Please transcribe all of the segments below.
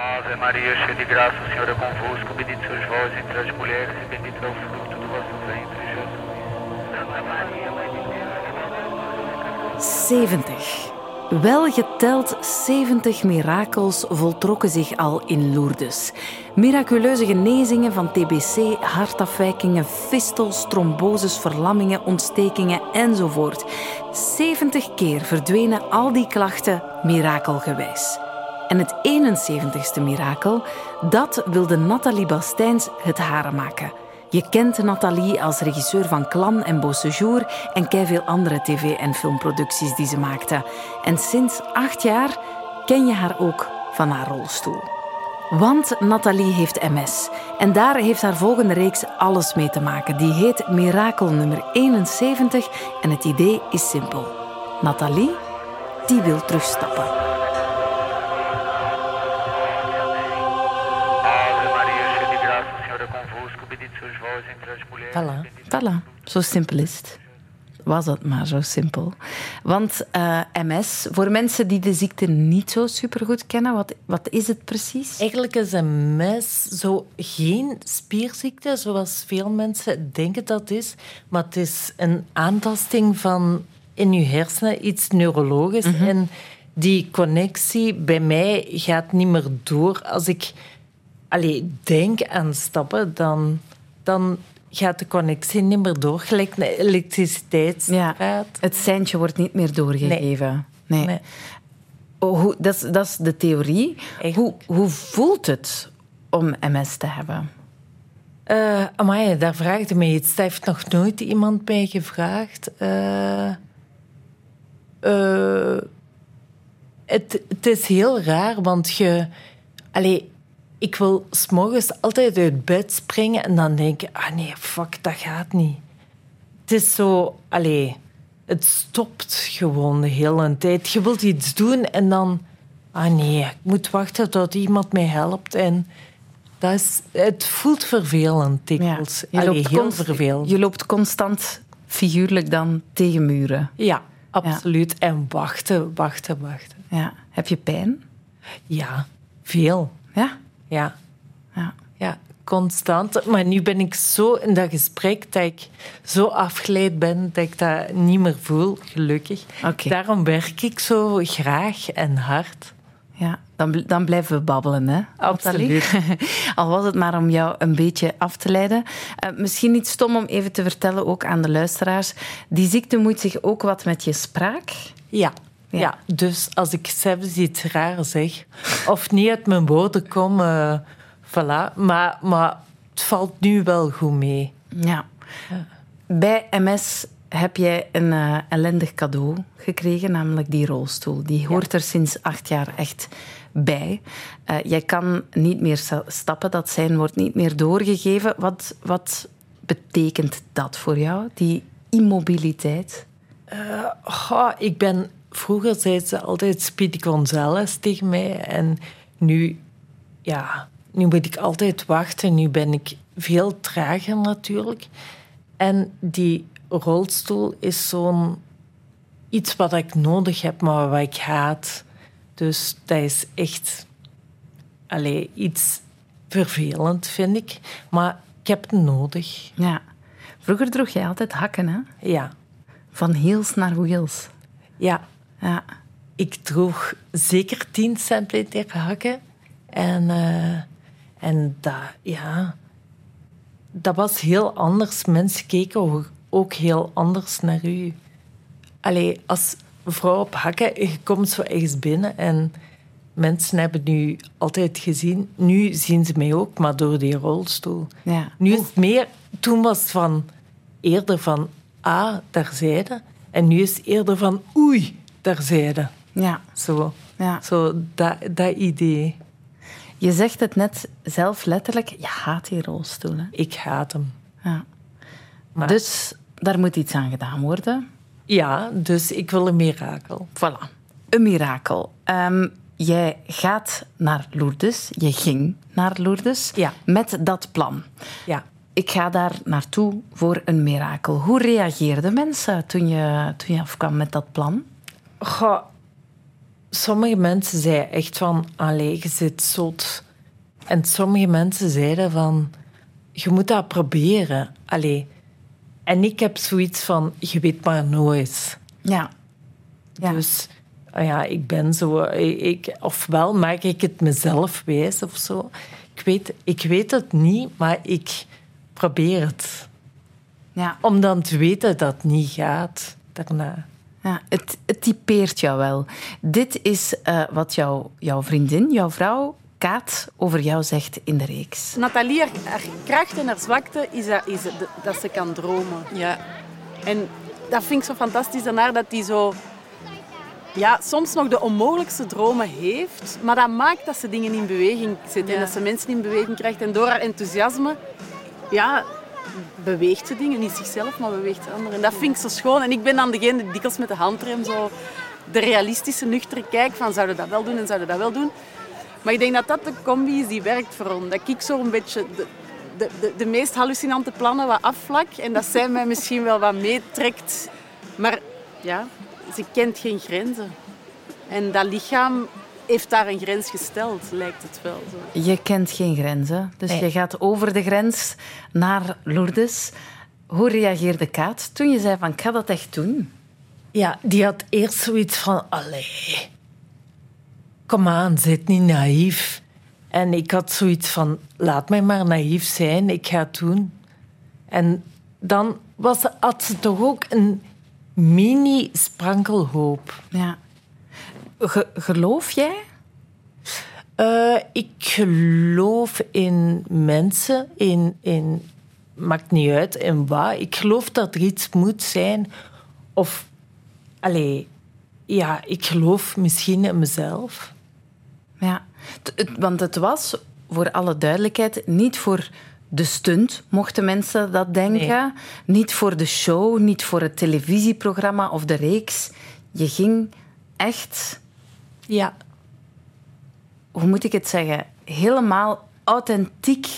Ave Maria, de graça, o Senhor convosco. Bendito sois vós entre as mulheres e bendito fruto vosso ventre, Maria, de Deus. 70. Wel geteld 70 mirakels voltrokken zich al in Lourdes. Miraculeuze genezingen van TBC, hartafwijkingen, fistels, tromboses, verlammingen, ontstekingen enzovoort. 70 keer verdwenen al die klachten mirakelgewijs. En het 71ste mirakel, dat wilde Nathalie Bastijns het haren maken. Je kent Nathalie als regisseur van Clan en Beau Séjour en veel andere tv- en filmproducties die ze maakte. En sinds acht jaar ken je haar ook van haar rolstoel. Want Nathalie heeft MS. En daar heeft haar volgende reeks alles mee te maken. Die heet Mirakel nummer 71 en het idee is simpel. Nathalie, die wil terugstappen. Voilà. Voilà, zo simpel is het. Was dat maar zo simpel. Want eh, MS, voor mensen die de ziekte niet zo supergoed kennen, wat, wat is het precies? Eigenlijk is mes zo geen spierziekte, zoals veel mensen denken dat het is. Maar het is een aantasting van in je hersenen, iets neurologisch. En die connectie bij mij gaat niet meer door. Als ik allee, denk aan stappen, dan, dan gaat de connectie niet meer door. Gelijk een Ja, elektriciteitsdraad. het seintje wordt niet meer doorgegeven. Nee. Nee. Oh, hoe, dat, is, dat is de theorie. Echt. Hoe, hoe voelt het om MS te hebben? Amai, daar vraagde mij iets. Dat heeft nog nooit iemand mij gevraagd. Eh, eh, het, het is heel raar, want je... Allee, ik wil s'morgens altijd uit bed springen en dan denk je... Ah nee, fuck, dat gaat niet. Het is zo... Allee, het stopt gewoon de hele tijd. Je wilt iets doen en dan... Ah nee, ik moet wachten tot iemand mij helpt. En dat is, het voelt vervelend dikwijls. Je, Allee, loopt heel vervelend. je loopt constant figuurlijk dan tegen muren. Ja, absoluut. En wachten, wachten, wachten. Ja. Heb je pijn? Ja, veel. Ja. Ja, ja. ja, constant. Maar nu ben ik zo in dat gesprek dat ik zo afgeleid ben dat ik dat niet meer voel, gelukkig. Daarom werk ik zo graag en hard. Ja, dan, dan blijven we babbelen, hè? Nathalie? Al was het maar om jou een beetje af te leiden. Eh, misschien niet stom om even te vertellen, ook aan de luisteraars. Die ziekte moet zich ook wat met je spraak. Ja. Ja. Ja. dus als ik zelfs iets raar zeg, of niet uit mijn woorden kom, eh, voilà. Maar, maar het valt nu wel goed mee. Ja. Bij MS heb jij een eh, ellendig cadeau gekregen, namelijk die rolstoel. Die hoort er sinds acht jaar echt bij. Eh, jij kan niet meer sta- stappen, dat zijn wordt niet meer doorgegeven. Wat, wat betekent dat voor jou, die immobiliteit? Goh, ik ben... Vroeger zei ze altijd Speedy Gonzales tegen mij. En nu, ja, nu moet ik altijd wachten. Nu ben ik veel trager natuurlijk. En die rolstoel is zo'n iets wat ik nodig heb, maar wat ik haat. Dus dat is echt allee, iets vervelend, vind ik. Maar ik heb het nodig. Ja. Vroeger droeg jij altijd hakken, hè? Ja, Van heels naar wheels. ja. Ja. ik droeg zeker 10 centimeter hakken. En, eh, en dat, ja, dat was heel anders. Mensen keken ook, ook heel anders naar u. Allee, als vrouw op hakken, je komt zo ergens binnen en mensen hebben nu altijd gezien. Nu zien ze mij ook, maar door die rolstoel. Ja. Nu is het meer... Toen was het van eerder van, ah, daar zijde. En nu is het eerder van, oei, daar zijde. Ja. Zo, Ja. zo dat, dat idee. Je zegt het net zelf letterlijk, je haat die rolstoel. Hè? Ik haat hem. Ja. Maar- Dus daar moet iets aan gedaan worden. Ja, dus ik wil een mirakel. Voilà. Een mirakel. Ehm, jij gaat naar Lourdes. Je ging naar Lourdes Ja. met dat plan. Ja. Ik ga daar naartoe voor een mirakel. Hoe reageerden mensen toen je, toen je afkwam met dat plan? Goh, sommige mensen zeiden echt van, allee, je zit zot. En sommige mensen zeiden van, je moet dat proberen. Allee. En ik heb zoiets van, je weet maar nooit. Ja. ja. Dus ah ja, ik ben zo... Ik, ofwel maak ik het mezelf wijs of zo. Ik weet, ik weet het niet, maar ik probeer het. Ja. Om dan te weten dat het niet gaat daarna. Ja, het, het typeert jou wel. Dit is uh, wat jouw, jouw vriendin, jouw vrouw, Kaat, over jou zegt in de reeks. Nathalie, haar, haar kracht en haar zwakte is, dat, is dat ze kan dromen. Ja. En dat vind ik zo fantastisch aan haar, dat die zo... Ja, soms nog de onmogelijkste dromen heeft, maar dat maakt dat ze dingen in beweging zet ja. en dat ze mensen in beweging krijgt. En door haar enthousiasme ja, beweegt ze dingen. Niet zichzelf, maar beweegt anderen. En dat vind ik zo schoon. En ik ben dan degene die dikwijls met de handrem zo de realistische, nuchtere kijk van zouden dat wel doen en zouden dat wel doen. Maar ik denk dat dat de combi is die werkt voor ons. Dat ik een beetje de, de, de, de meest hallucinante plannen wat afvlak en dat zij mij misschien wel wat meetrekt. Maar ja, ze kent geen grenzen. En dat lichaam heeft daar een grens gesteld, lijkt het wel. Zo. Je kent geen grenzen, dus je gaat over de grens naar Lourdes. Hoe reageerde Kaat toen je zei van, ik ga dat echt doen? Ja, die had eerst zoiets van, allee, kom aan, zit niet naïef. En ik had zoiets van, laat mij maar naïef zijn, ik ga het doen. En dan was, had ze toch ook een mini-sprankelhoop. Ja. Geloof jij? Uh, ik geloof in mensen, in, in, maakt niet uit in wat. Ik geloof dat er iets moet zijn. Of, allee, ja, ik geloof misschien in mezelf. Ja, want het was, voor alle duidelijkheid, niet voor de stunt, mochten mensen dat denken. Niet voor de show, niet voor het televisieprogramma of de reeks. Je ging echt... Ja. Hoe moet ik het zeggen? Helemaal authentiek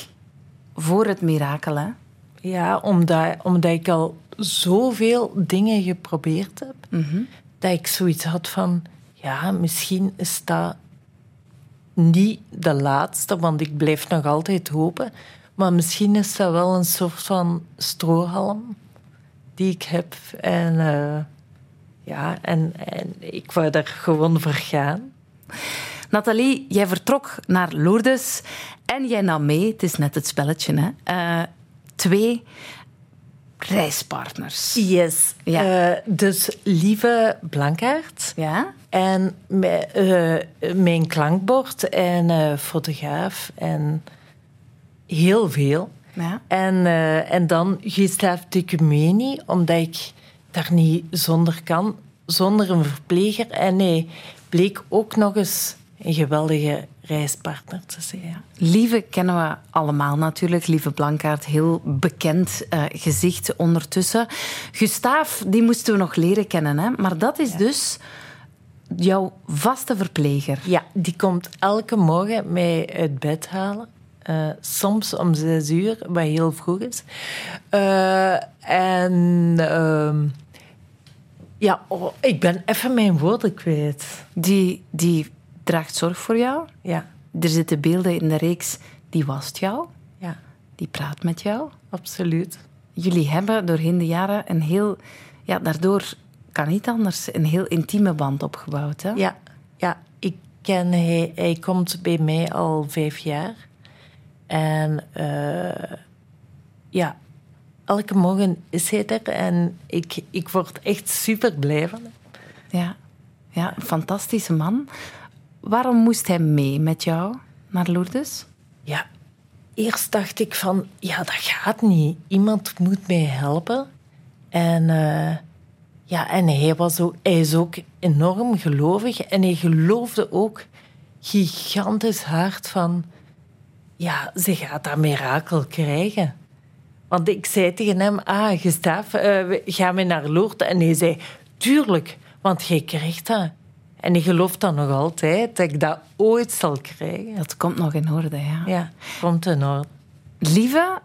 voor het mirakel, hè? Ja, omdat, omdat ik al zoveel dingen geprobeerd heb, Mhm. dat ik zoiets had van... Ja, misschien is dat niet de laatste, want ik blijf nog altijd hopen. Maar misschien is dat wel een soort van strohalm die ik heb. En uh, ja, en, en ik wou daar gewoon voor gaan. Nathalie, jij vertrok naar Lourdes en jij nam mee, het is net het spelletje, hè, uh, twee reispartners. Yes. Ja. Uh, dus Lieve Blankaert. Ja. En uh, mijn klankbord en fotograaf en heel veel. Ja. En, en dan Gustave Tucumeni, omdat ik daar niet zonder kan, zonder een verpleger. En hij bleek ook nog eens een geweldige reispartner te zijn. Lieve kennen we allemaal natuurlijk. Lieve Blankaart, heel bekend uh, gezicht ondertussen. Gustaaf, die moesten we nog leren kennen. Hè? Maar dat is ja. dus jouw vaste verpleger. Ja, die komt elke morgen mij uit bed halen. Uh, soms om zes uur, wat heel vroeg is. Uh, en uh, ja, oh, ik ben even mijn woorden kwijt. Die, die draagt zorg voor jou. Ja. Er zitten beelden in de reeks, die wast jou. Ja. Die praat met jou. Absoluut. Jullie hebben doorheen de jaren een heel... Ja, daardoor kan niet anders, een heel intieme band opgebouwd. Hè? Ja, ja. Ik ken, hij, hij komt bij mij al vijf jaar. En uh, ja, elke morgen is hij er en ik, ik word echt super blij van hem. Ja. ja, een fantastische man. Waarom moest hij mee met jou naar Lourdes? Ja, eerst dacht ik van, ja, dat gaat niet. Iemand moet mij helpen. En, uh, ja, en hij, was ook, hij is ook enorm gelovig en hij geloofde ook gigantisch hard van ja, ze gaat dat mirakel krijgen. Want ik zei tegen hem, ah, Gustaf, uh, gaan we naar Lourdes? En hij zei, tuurlijk, want jij krijgt dat. En ik geloof dan nog altijd dat ik dat ooit zal krijgen. Dat komt nog in orde, ja. Ja, komt in orde. Lieve,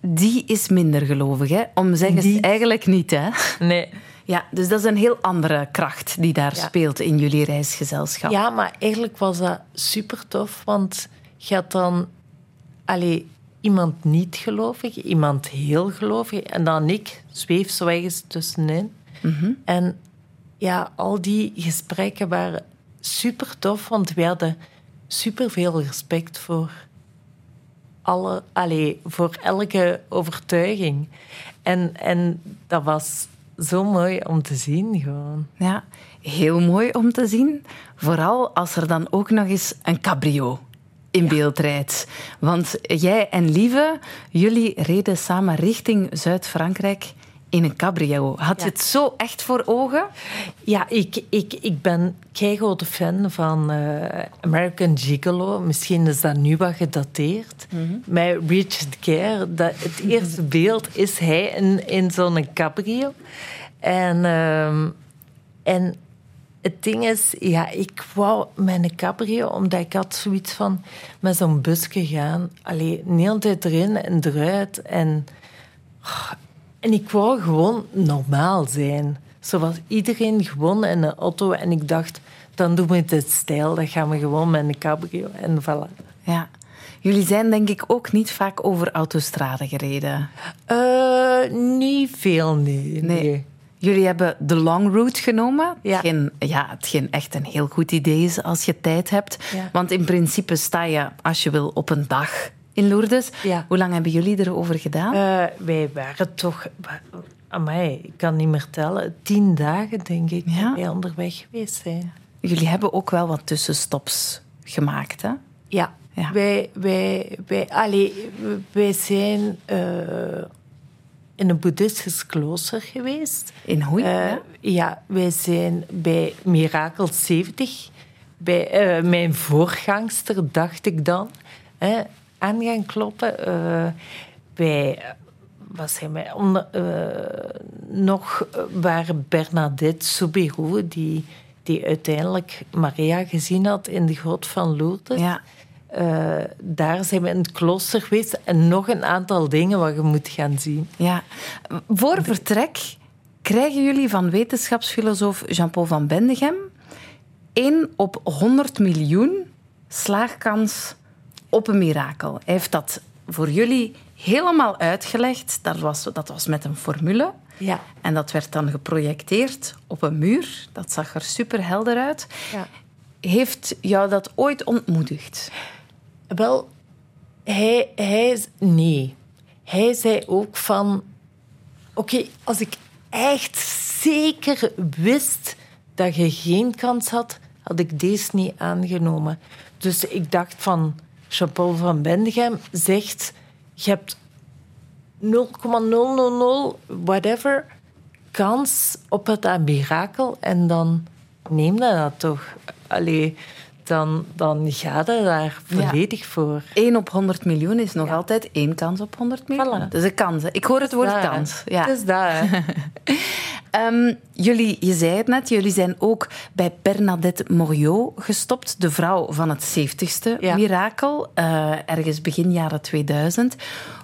die is minder gelovig, hè? Om zeggen die... eigenlijk niet, hè? Nee. Ja, dus dat is een heel andere kracht die daar Ja. speelt in jullie reisgezelschap. Ja, maar eigenlijk was dat super tof, want je had dan allee, iemand niet gelovig, iemand heel gelovig en dan ik, zweef zo ergens tussenin. En ja, al die gesprekken waren super tof, want we hadden super veel respect voor, alle, allee, voor elke overtuiging. En, en dat was zo mooi om te zien gewoon. Ja, heel mooi om te zien. Vooral als er dan ook nog eens een cabrio in beeld rijdt. Want jij en Lieve, jullie reden samen richting Zuid-Frankrijk in een cabrio. Had je Ja. het zo echt voor ogen? Ja, ik, ik, ik ben keigrote fan van eh, American Gigolo. Misschien is dat nu wat gedateerd. Met Richard Gere. Dat, het eerste beeld is hij in, in zo'n cabrio. En, ehm, en het ding is, ja, ik wou mijn cabrio, omdat ik had zoiets van met zo'n busje gaan. Allee, de hele tijd erin en eruit. En en ik wou gewoon normaal zijn. Zoals iedereen gewoon in een auto. En ik dacht, dan doen we het in stijl. Dan gaan we gewoon met een cabrio. En voilà. Ja. Jullie zijn denk ik ook niet vaak over autostrade gereden. Eh, niet veel, nee. Nee. Jullie hebben de long route genomen. Ja. Hetgeen, ja, hetgeen echt een heel goed idee is als je tijd hebt. Ja. Want in principe sta je, als je wil, op een dag in Lourdes. Ja. Hoe lang hebben jullie erover gedaan? Eh, wij waren toch... Amai, ik kan niet meer tellen. Tien dagen, denk ik, Ja. wij onderweg geweest zijn. Jullie hebben ook wel wat tussenstops gemaakt, hè? Ja. Ja. Wij, wij, wij, allee, wij zijn eh, in een boeddhistisch klooster geweest. In Hoei, Eh, ja, wij zijn bij Mirakel 70. Bij eh, mijn voorgangster, dacht ik dan. Hè, aan gaan kloppen. Bij... eh, Wat zijn wij? Onder, nog waren Bernadette Soubirou, die, die uiteindelijk Maria gezien had in de grot van Lourdes. Ja. Eh, daar zijn we in het klooster geweest. En nog een aantal dingen wat je moet gaan zien. ja. Voor vertrek krijgen jullie van wetenschapsfilosoof Jean-Paul van Bendegem 1 op 100 miljoen slaagkans op een mirakel. Hij heeft dat voor jullie helemaal uitgelegd. Dat was, dat was met een formule. Ja. En dat werd dan geprojecteerd op een muur. Dat zag er super helder uit. Ja. Heeft jou dat ooit ontmoedigd? Wel, hij, hij... Nee. Hij zei ook van... Oké, als ik echt zeker wist dat je geen kans had, had ik deze niet aangenomen. Dus ik dacht van... Jean-Paul van Bendegem zegt... Je hebt 0,000 whatever kans op het mirakel en dan neem dat toch. Allee, dan, dan ga je daar volledig voor. 1 op 100 miljoen is nog altijd één kans op 100 miljoen. Voilà. Dus een kans. hè. Ik hoor het woord Dat, kans. Ja. Het is dat, hè. Ehm, jullie, je zei het net, jullie zijn ook bij Bernadette Moriot gestopt, de vrouw van het 70ste Ja. mirakel, eh, ergens begin jaren 2000.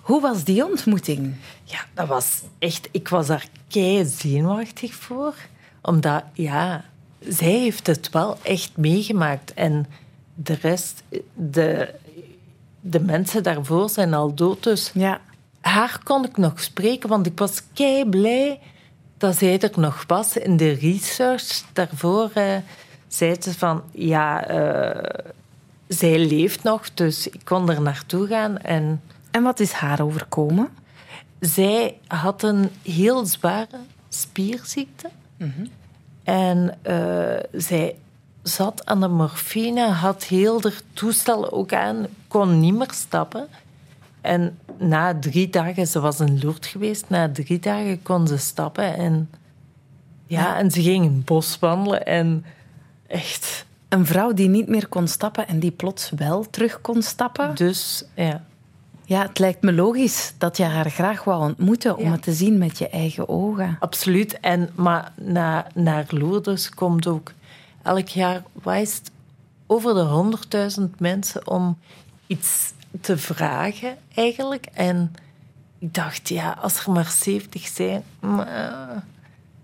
Hoe was die ontmoeting? Ja, dat was echt... Ik was daar kei zenuwachtig voor. Omdat, ja... Zij heeft het wel echt meegemaakt. En de rest... De, de mensen daarvoor zijn al dood, dus... Ja. haar kon ik nog spreken, want ik was kei blij dat zij er nog was. In de research daarvoor eh, zei ze van ja, eh, zij leeft nog, dus ik kon er naartoe gaan. En En wat is haar overkomen? zij had een heel zware spierziekte. En eh, zij zat aan de morfine, had heel haar toestel ook aan, kon niet meer stappen. En na drie dagen, ze was in Lourdes geweest, na drie dagen kon ze stappen. En, ja, en ze ging in het bos wandelen en echt... Een vrouw die niet meer kon stappen en die plots wel terug kon stappen. Dus, ja. Ja, het lijkt me logisch dat je haar graag wou ontmoeten om Ja. het te zien met je eigen ogen. Absoluut. En, maar na, naar Lourdes komt ook elk jaar het, over de 100.000 mensen om iets te vragen, eigenlijk. En ik dacht, ja, als er maar 70 zijn, maar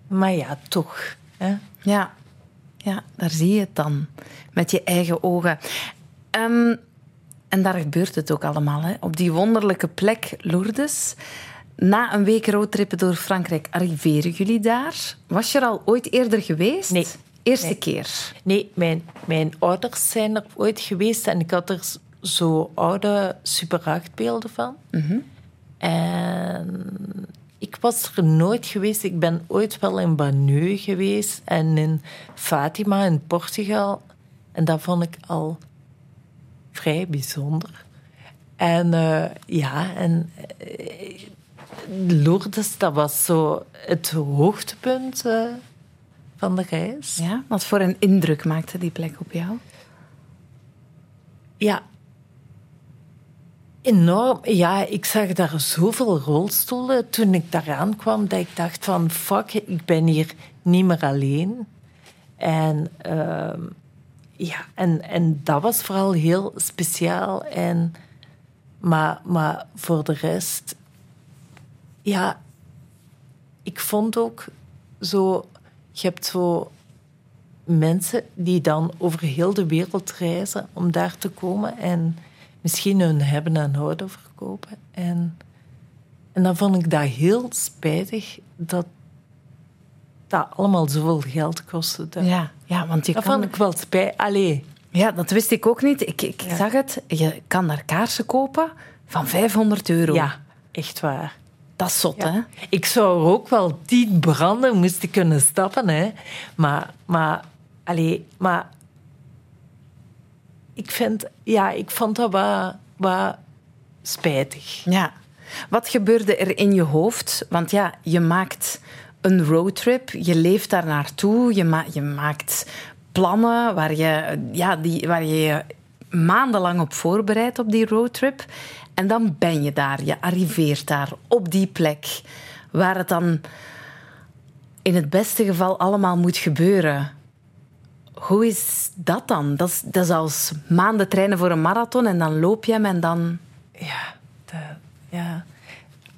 Maar ja, toch. Hè? Ja. ja, daar zie je het dan. Met je eigen ogen. Ehm, en daar gebeurt het ook allemaal. Hè? Op die wonderlijke plek Lourdes. Na een week roadtrippen door Frankrijk arriveren jullie daar. Was je er al ooit eerder geweest? Nee. Eerste Nee. keer. Nee, mijn, mijn ouders zijn er ooit geweest en ik had er zo oude Super 8 beelden van. En ik was er nooit geweest. Ik ben ooit wel in Banu geweest en in Fatima in Portugal. En dat vond ik al vrij bijzonder. En eh, ja, en eh, Lourdes, dat was zo het hoogtepunt eh, van de reis. Ja, wat voor een indruk maakte die plek op jou? Ja. Enorm. Ja, ik zag daar zoveel rolstoelen toen ik daar aankwam dat ik dacht van fuck, ik ben hier niet meer alleen. En, ehm, ja, en, en dat was vooral heel speciaal. En, maar, maar voor de rest, ja, ik vond ook zo, je hebt zo mensen die dan over heel de wereld reizen om daar te komen en misschien hun hebben en houden verkopen. En, en dan vond ik dat heel spijtig dat dat allemaal zoveel geld kostte. Dat, Ja, ja want je dat kan... vond ik wel spijtig. Allee, Ja, dat wist ik ook niet. Ik, ik zag het. Je kan daar kaarsen kopen van 500 euro. ja, echt waar. Dat is zot, hè? Ik zou er ook wel tien branden moesten kunnen stappen, hè. Maar, maar, allee, maar... Ik vind... Ja, ik vond dat wat, wat spijtig. Ja. Wat gebeurde er in je hoofd? Want ja, je maakt een roadtrip, je leeft daar naartoe, je, je maakt plannen waar je, ja, die, waar je maandenlang op voorbereidt op die roadtrip. En dan ben je daar, je arriveert daar op die plek waar het dan in het beste geval allemaal moet gebeuren. Hoe is dat dan? Dat is, dat is als maanden trainen voor een marathon en dan loop je hem en dan... Ja, dat, ja.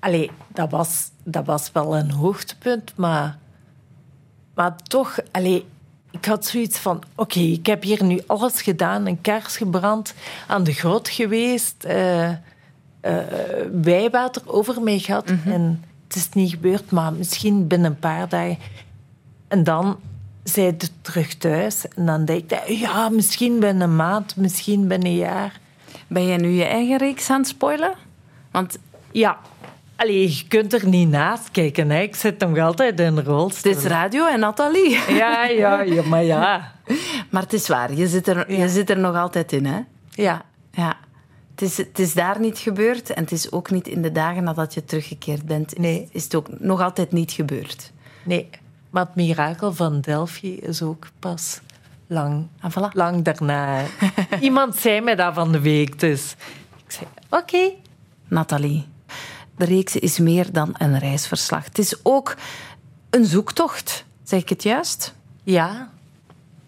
Allee, dat was, dat was wel een hoogtepunt, maar, maar toch, allee, ik had zoiets van: oké, ik heb hier nu alles gedaan, een kaars gebrand, aan de grot geweest, eh, eh, wijwater over mij gehad en het is niet gebeurd, maar misschien binnen een paar dagen. En dan zei het terug thuis en dan denk ik: ja, misschien binnen een maand, misschien binnen een jaar. Ben jij nu je eigen reeks aan het spoilen? Want Ja, Allee, je kunt er niet naast kijken. Hè. Ik zit nog altijd in een rolstoel. het is radio en Nathalie. Ja, ja, ja, maar ja. Maar het is waar, je zit er, je zit er nog altijd in, hè? Ja, Ja. Het is, het is daar niet gebeurd en het is ook niet in de dagen nadat je teruggekeerd bent. Nee. Is het ook nog altijd niet gebeurd. nee. Maar het mirakel van Delphi is ook pas lang, voilà. lang daarna. Iemand zei mij dat van de week, dus ik zei, oké. Nathalie, de reeks is meer dan een reisverslag. Het is ook een zoektocht. Zeg ik het juist? Ja.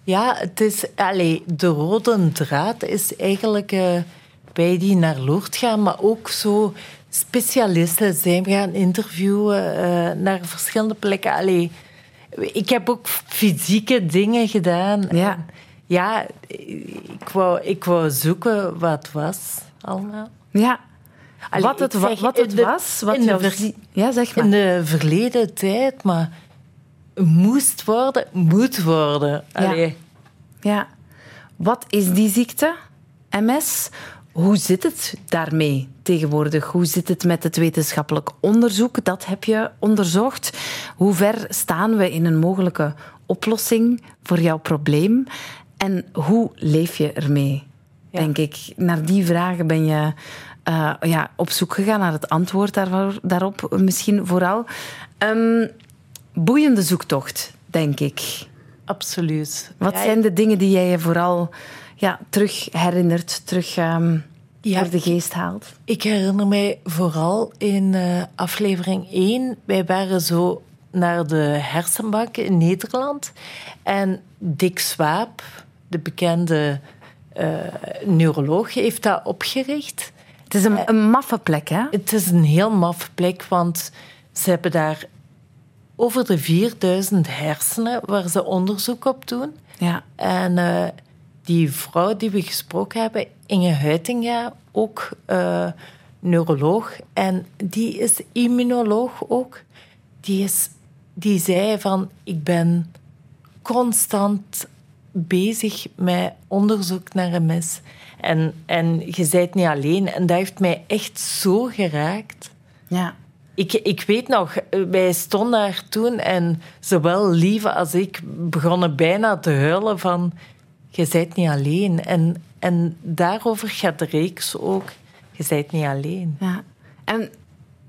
Ja, het is... De rode draad is eigenlijk eh, wij die naar Lourdes gaan, maar ook zo specialisten zijn gaan interviewen eh, naar verschillende plekken. Allee, ik heb ook fysieke dingen gedaan. Ja. En ja, ik wou, ik wou zoeken wat was allemaal. Ja. Allee, wat het, zeg, wat het de- was. Wat in de ver- Ja, zeg maar. In de verleden tijd, maar moest worden, moet worden. Allee. Ja. Wat is die ziekte, MS? Hoe zit het daarmee tegenwoordig? Hoe zit het met het wetenschappelijk onderzoek? Dat heb je onderzocht. Hoe ver staan we in een mogelijke oplossing voor jouw probleem? En hoe leef je ermee? Ja. Denk ik. Naar die vragen ben je eh, ja, op zoek gegaan naar het antwoord daarvoor, daarop, misschien vooral. Ehm, boeiende zoektocht, denk ik. Absoluut. Wat Ja, zijn de dingen die jij je vooral ja, terug herinnert, terug Ja, voor de geest haalt? Ik herinner mij vooral in eh, aflevering 1. Wij waren zo naar de hersenbank in Nederland. En Dick Swaap, de bekende eh, neuroloog, heeft dat opgericht. Het is een, een maffe plek, hè? Het is een heel maffe plek, want ze hebben daar over de 4000 hersenen waar ze onderzoek op doen. Ja. En uh, die vrouw die we gesproken hebben, Inge Huitinga, ook uh, neuroloog. En die is immunoloog ook. Die, is, die zei van, ik ben constant bezig met onderzoek naar MS. En, en je bent niet alleen. En dat heeft mij echt zo geraakt. Ja. Ik, ik weet nog, wij stonden daar toen en zowel Lieve als ik begonnen bijna te huilen van... Je bent niet alleen. En, en daarover gaat de reeks ook. Je bent niet alleen. Ja. En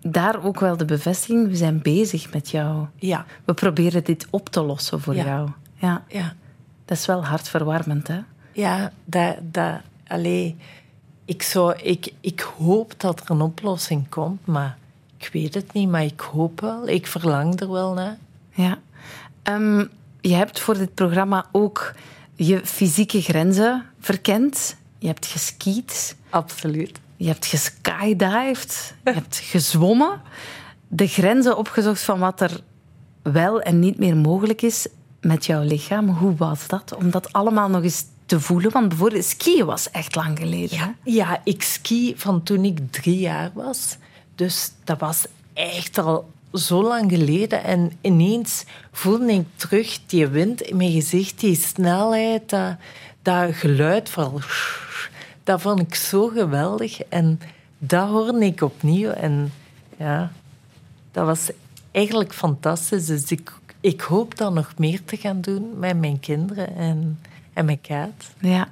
daar ook wel de bevestiging, we zijn bezig met jou. Ja. We proberen dit op te lossen voor Ja. jou. Ja. Ja. Dat is wel hartverwarmend, hè? Ja, dat, dat, allee, ik, zou, ik, ik hoop dat er een oplossing komt, maar ik weet het niet. Maar ik hoop wel, ik verlang er wel naar. Ja. Ehm, je hebt voor dit programma ook je fysieke grenzen verkend. Je hebt geskiet, Absoluut. je hebt geskydived, je hebt gezwommen. De grenzen opgezocht van wat er wel en niet meer mogelijk is met jouw lichaam. Hoe was dat? Om dat allemaal nog eens te voelen. Want bijvoorbeeld skiën was echt lang geleden. Ja, ik ski van toen ik drie jaar was. Dus dat was echt al zo lang geleden. En ineens voelde ik terug die wind in mijn gezicht, die snelheid, dat, dat geluid van... Dat vond ik zo geweldig. En dat hoorde ik opnieuw. En ja, dat was eigenlijk fantastisch. Dus ik, ik hoop dan nog meer te gaan doen met mijn kinderen en, en mijn kaat. Ja.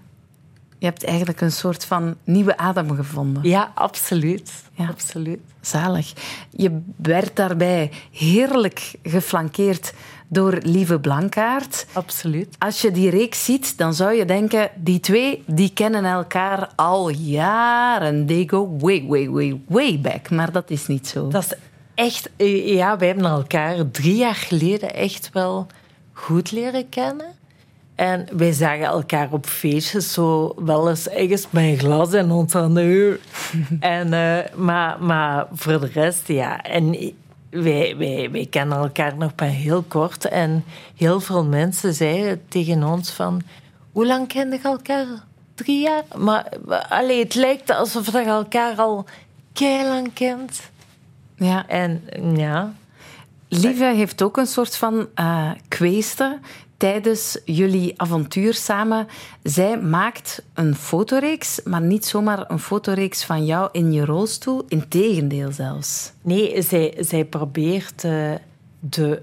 Je hebt eigenlijk een soort van nieuwe adem gevonden. Ja, absoluut. Ja. absoluut. Zalig. Je werd daarbij heerlijk geflankeerd door Lieve Blankaart. Absoluut. Als je die reeks ziet, dan zou je denken... die twee die kennen elkaar al jaren. They go way, way, way, way back. Maar dat is niet zo. Dat is echt... Ja, wij hebben elkaar drie jaar geleden echt wel goed leren kennen. En wij zagen elkaar op feestjes zo wel eens ergens met een glas in ons handen. en, eh, maar, maar voor de rest, ja. En wij, wij, wij kennen elkaar nog maar heel kort. En heel veel mensen zeiden tegen ons van... Hoe lang kenden je elkaar? Drie jaar? Maar allee, het lijkt alsof je elkaar al lang kent. Ja. En ja, Lieve heeft ook een soort van kweeste tijdens jullie avontuur samen. Zij maakt een fotoreeks, maar niet zomaar een fotoreeks van jou in je rolstoel. Integendeel zelfs. nee, zij, zij probeert eh, de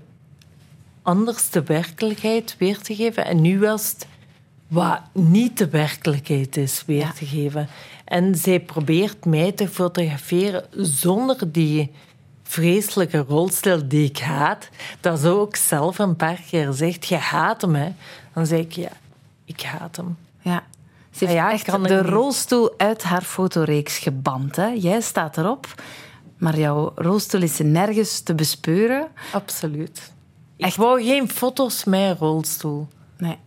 anderste werkelijkheid weer te geven. En nu was het wat niet de werkelijkheid is weer Ja. te geven. En zij probeert mij te fotograferen zonder die vreselijke rolstel die ik haat. Dat ze ook zelf een paar keer zegt, je haat hem, hè. Dan zeg ik, ja, ik haat hem. Ja. Ze heeft Ah ja, echt kan de rolstoel uit haar fotoreeks geband. Hè? Jij staat erop, maar jouw rolstoel is nergens te bespeuren. Absoluut. Ik wou geen foto's met een rolstoel. Nee.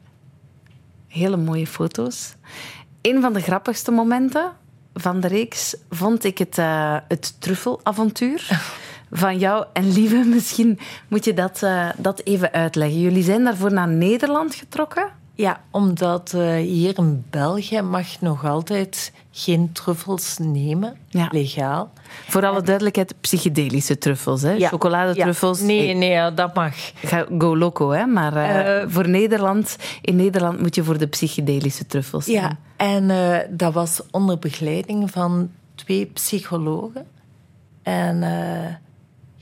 Hele mooie foto's. Een van de grappigste momenten van de reeks vond ik het, eh, het truffelavontuur van jou en Lieve. Misschien moet je dat, eh, dat even uitleggen. Jullie zijn daarvoor naar Nederland getrokken. Ja, omdat eh, hier in België mag nog altijd geen truffels nemen, Ja. legaal. Voor alle duidelijkheid, psychedelische truffels. Hè? Chocoladetruffels. Ja. Nee, nee, dat mag. Ga go loco, hè? Maar eh, voor Nederland, in Nederland moet je voor de psychedelische truffels. Ja, en dat was onder begeleiding van twee psychologen. En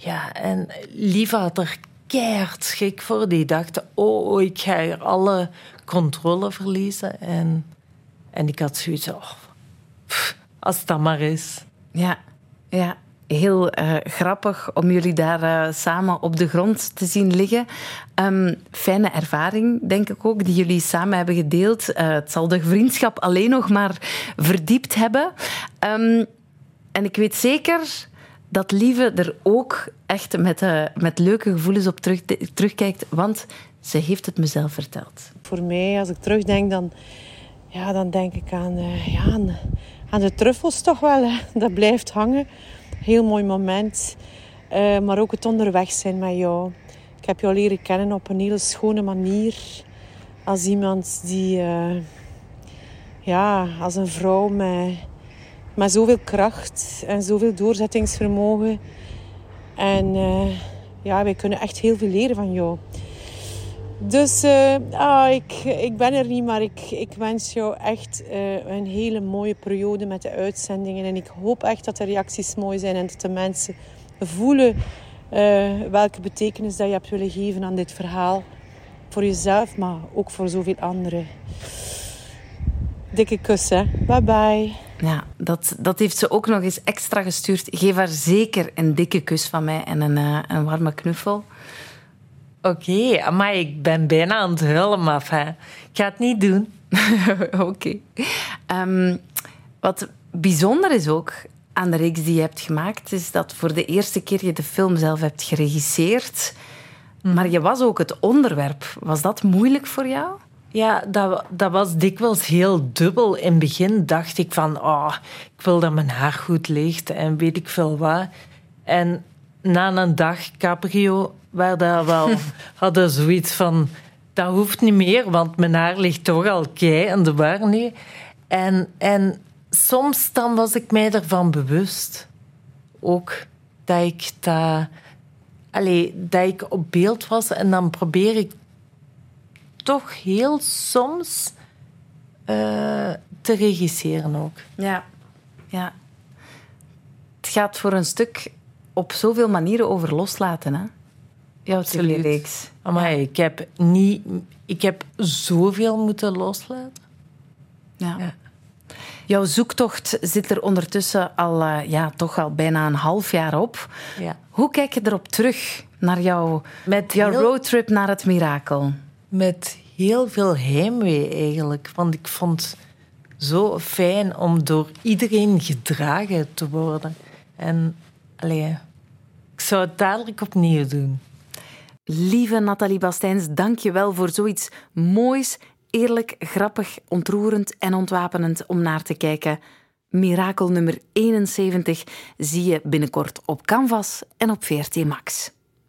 ja, en Lieve had er keihard schrik voor. Die dachten, oh, ik ga hier alle controle verliezen. En, en ik had zoiets oh, als dan maar is. Ja, ja. heel eh, grappig om jullie daar eh, samen op de grond te zien liggen. Ehm, fijne ervaring, denk ik ook, die jullie samen hebben gedeeld. Eh, het zal de vriendschap alleen nog maar verdiept hebben. Ehm, en ik weet zeker dat Lieve er ook echt met, eh, met leuke gevoelens op terug, terugkijkt, want ze heeft het mezelf verteld. Voor mij, als ik terugdenk, dan, ja, dan denk ik aan, eh, ja, aan, de truffels toch wel. Dat blijft hangen. Heel mooi moment. Eh, maar ook het onderweg zijn met jou. ik heb jou leren kennen op een hele schone manier. Als iemand die, ja, als een vrouw met, met zoveel kracht en zoveel doorzettingsvermogen. En uh, ja, wij kunnen echt heel veel leren van jou. Dus uh, ah, ik, ik ben er niet, maar ik, ik wens jou echt uh, een hele mooie periode met de uitzendingen. En ik hoop echt dat de reacties mooi zijn en dat de mensen voelen welke betekenis dat je hebt willen geven aan dit verhaal. Voor jezelf, maar ook voor zoveel anderen. Dikke kus, hè. Bye bye. Ja, dat, dat heeft ze ook nog eens extra gestuurd. Geef haar zeker een dikke kus van mij en een, uh, een warme knuffel. Oké, okay, maar ik ben bijna aan het huilen, maar enfin, ik ga het niet doen. Oké. Okay. Um, wat bijzonder is ook aan de reeks die je hebt gemaakt, is dat voor de eerste keer je de film zelf hebt geregisseerd. Mm. Maar je was ook het onderwerp. Was dat moeilijk voor jou? Ja, dat, dat was dikwijls heel dubbel. In het begin dacht ik van, oh, ik wil dat mijn haar goed ligt en weet ik veel wat. En na een dag cabrio, waar dat wel hadden zoiets van, dat hoeft niet meer, want mijn haar ligt toch al kei en de war nu. En, en soms dan was ik mij ervan bewust. Ook dat ik, dat, dat ik op beeld was en dan probeer ik toch heel soms uh, te regisseren ook. Ja, ja. Het gaat voor een stuk op zoveel manieren over loslaten, hè? Jouw reeks. Maar ja. ik heb niet... Ik heb zoveel moeten loslaten. ja. ja. Jouw zoektocht zit er ondertussen al, uh, ja, toch al bijna een half jaar op. Ja. Hoe kijk je erop terug naar jouw, met jouw heel... roadtrip naar het mirakel? Met heel veel heimwee eigenlijk. Want ik vond het zo fijn om door iedereen gedragen te worden. En allee, ik zou het dadelijk opnieuw doen. Lieve Nathalie Bastijns, dank je wel voor zoiets moois eerlijk, grappig, ontroerend en ontwapenend om naar te kijken. Mirakel nummer 71 zie je binnenkort op Canvas en op VRT Max.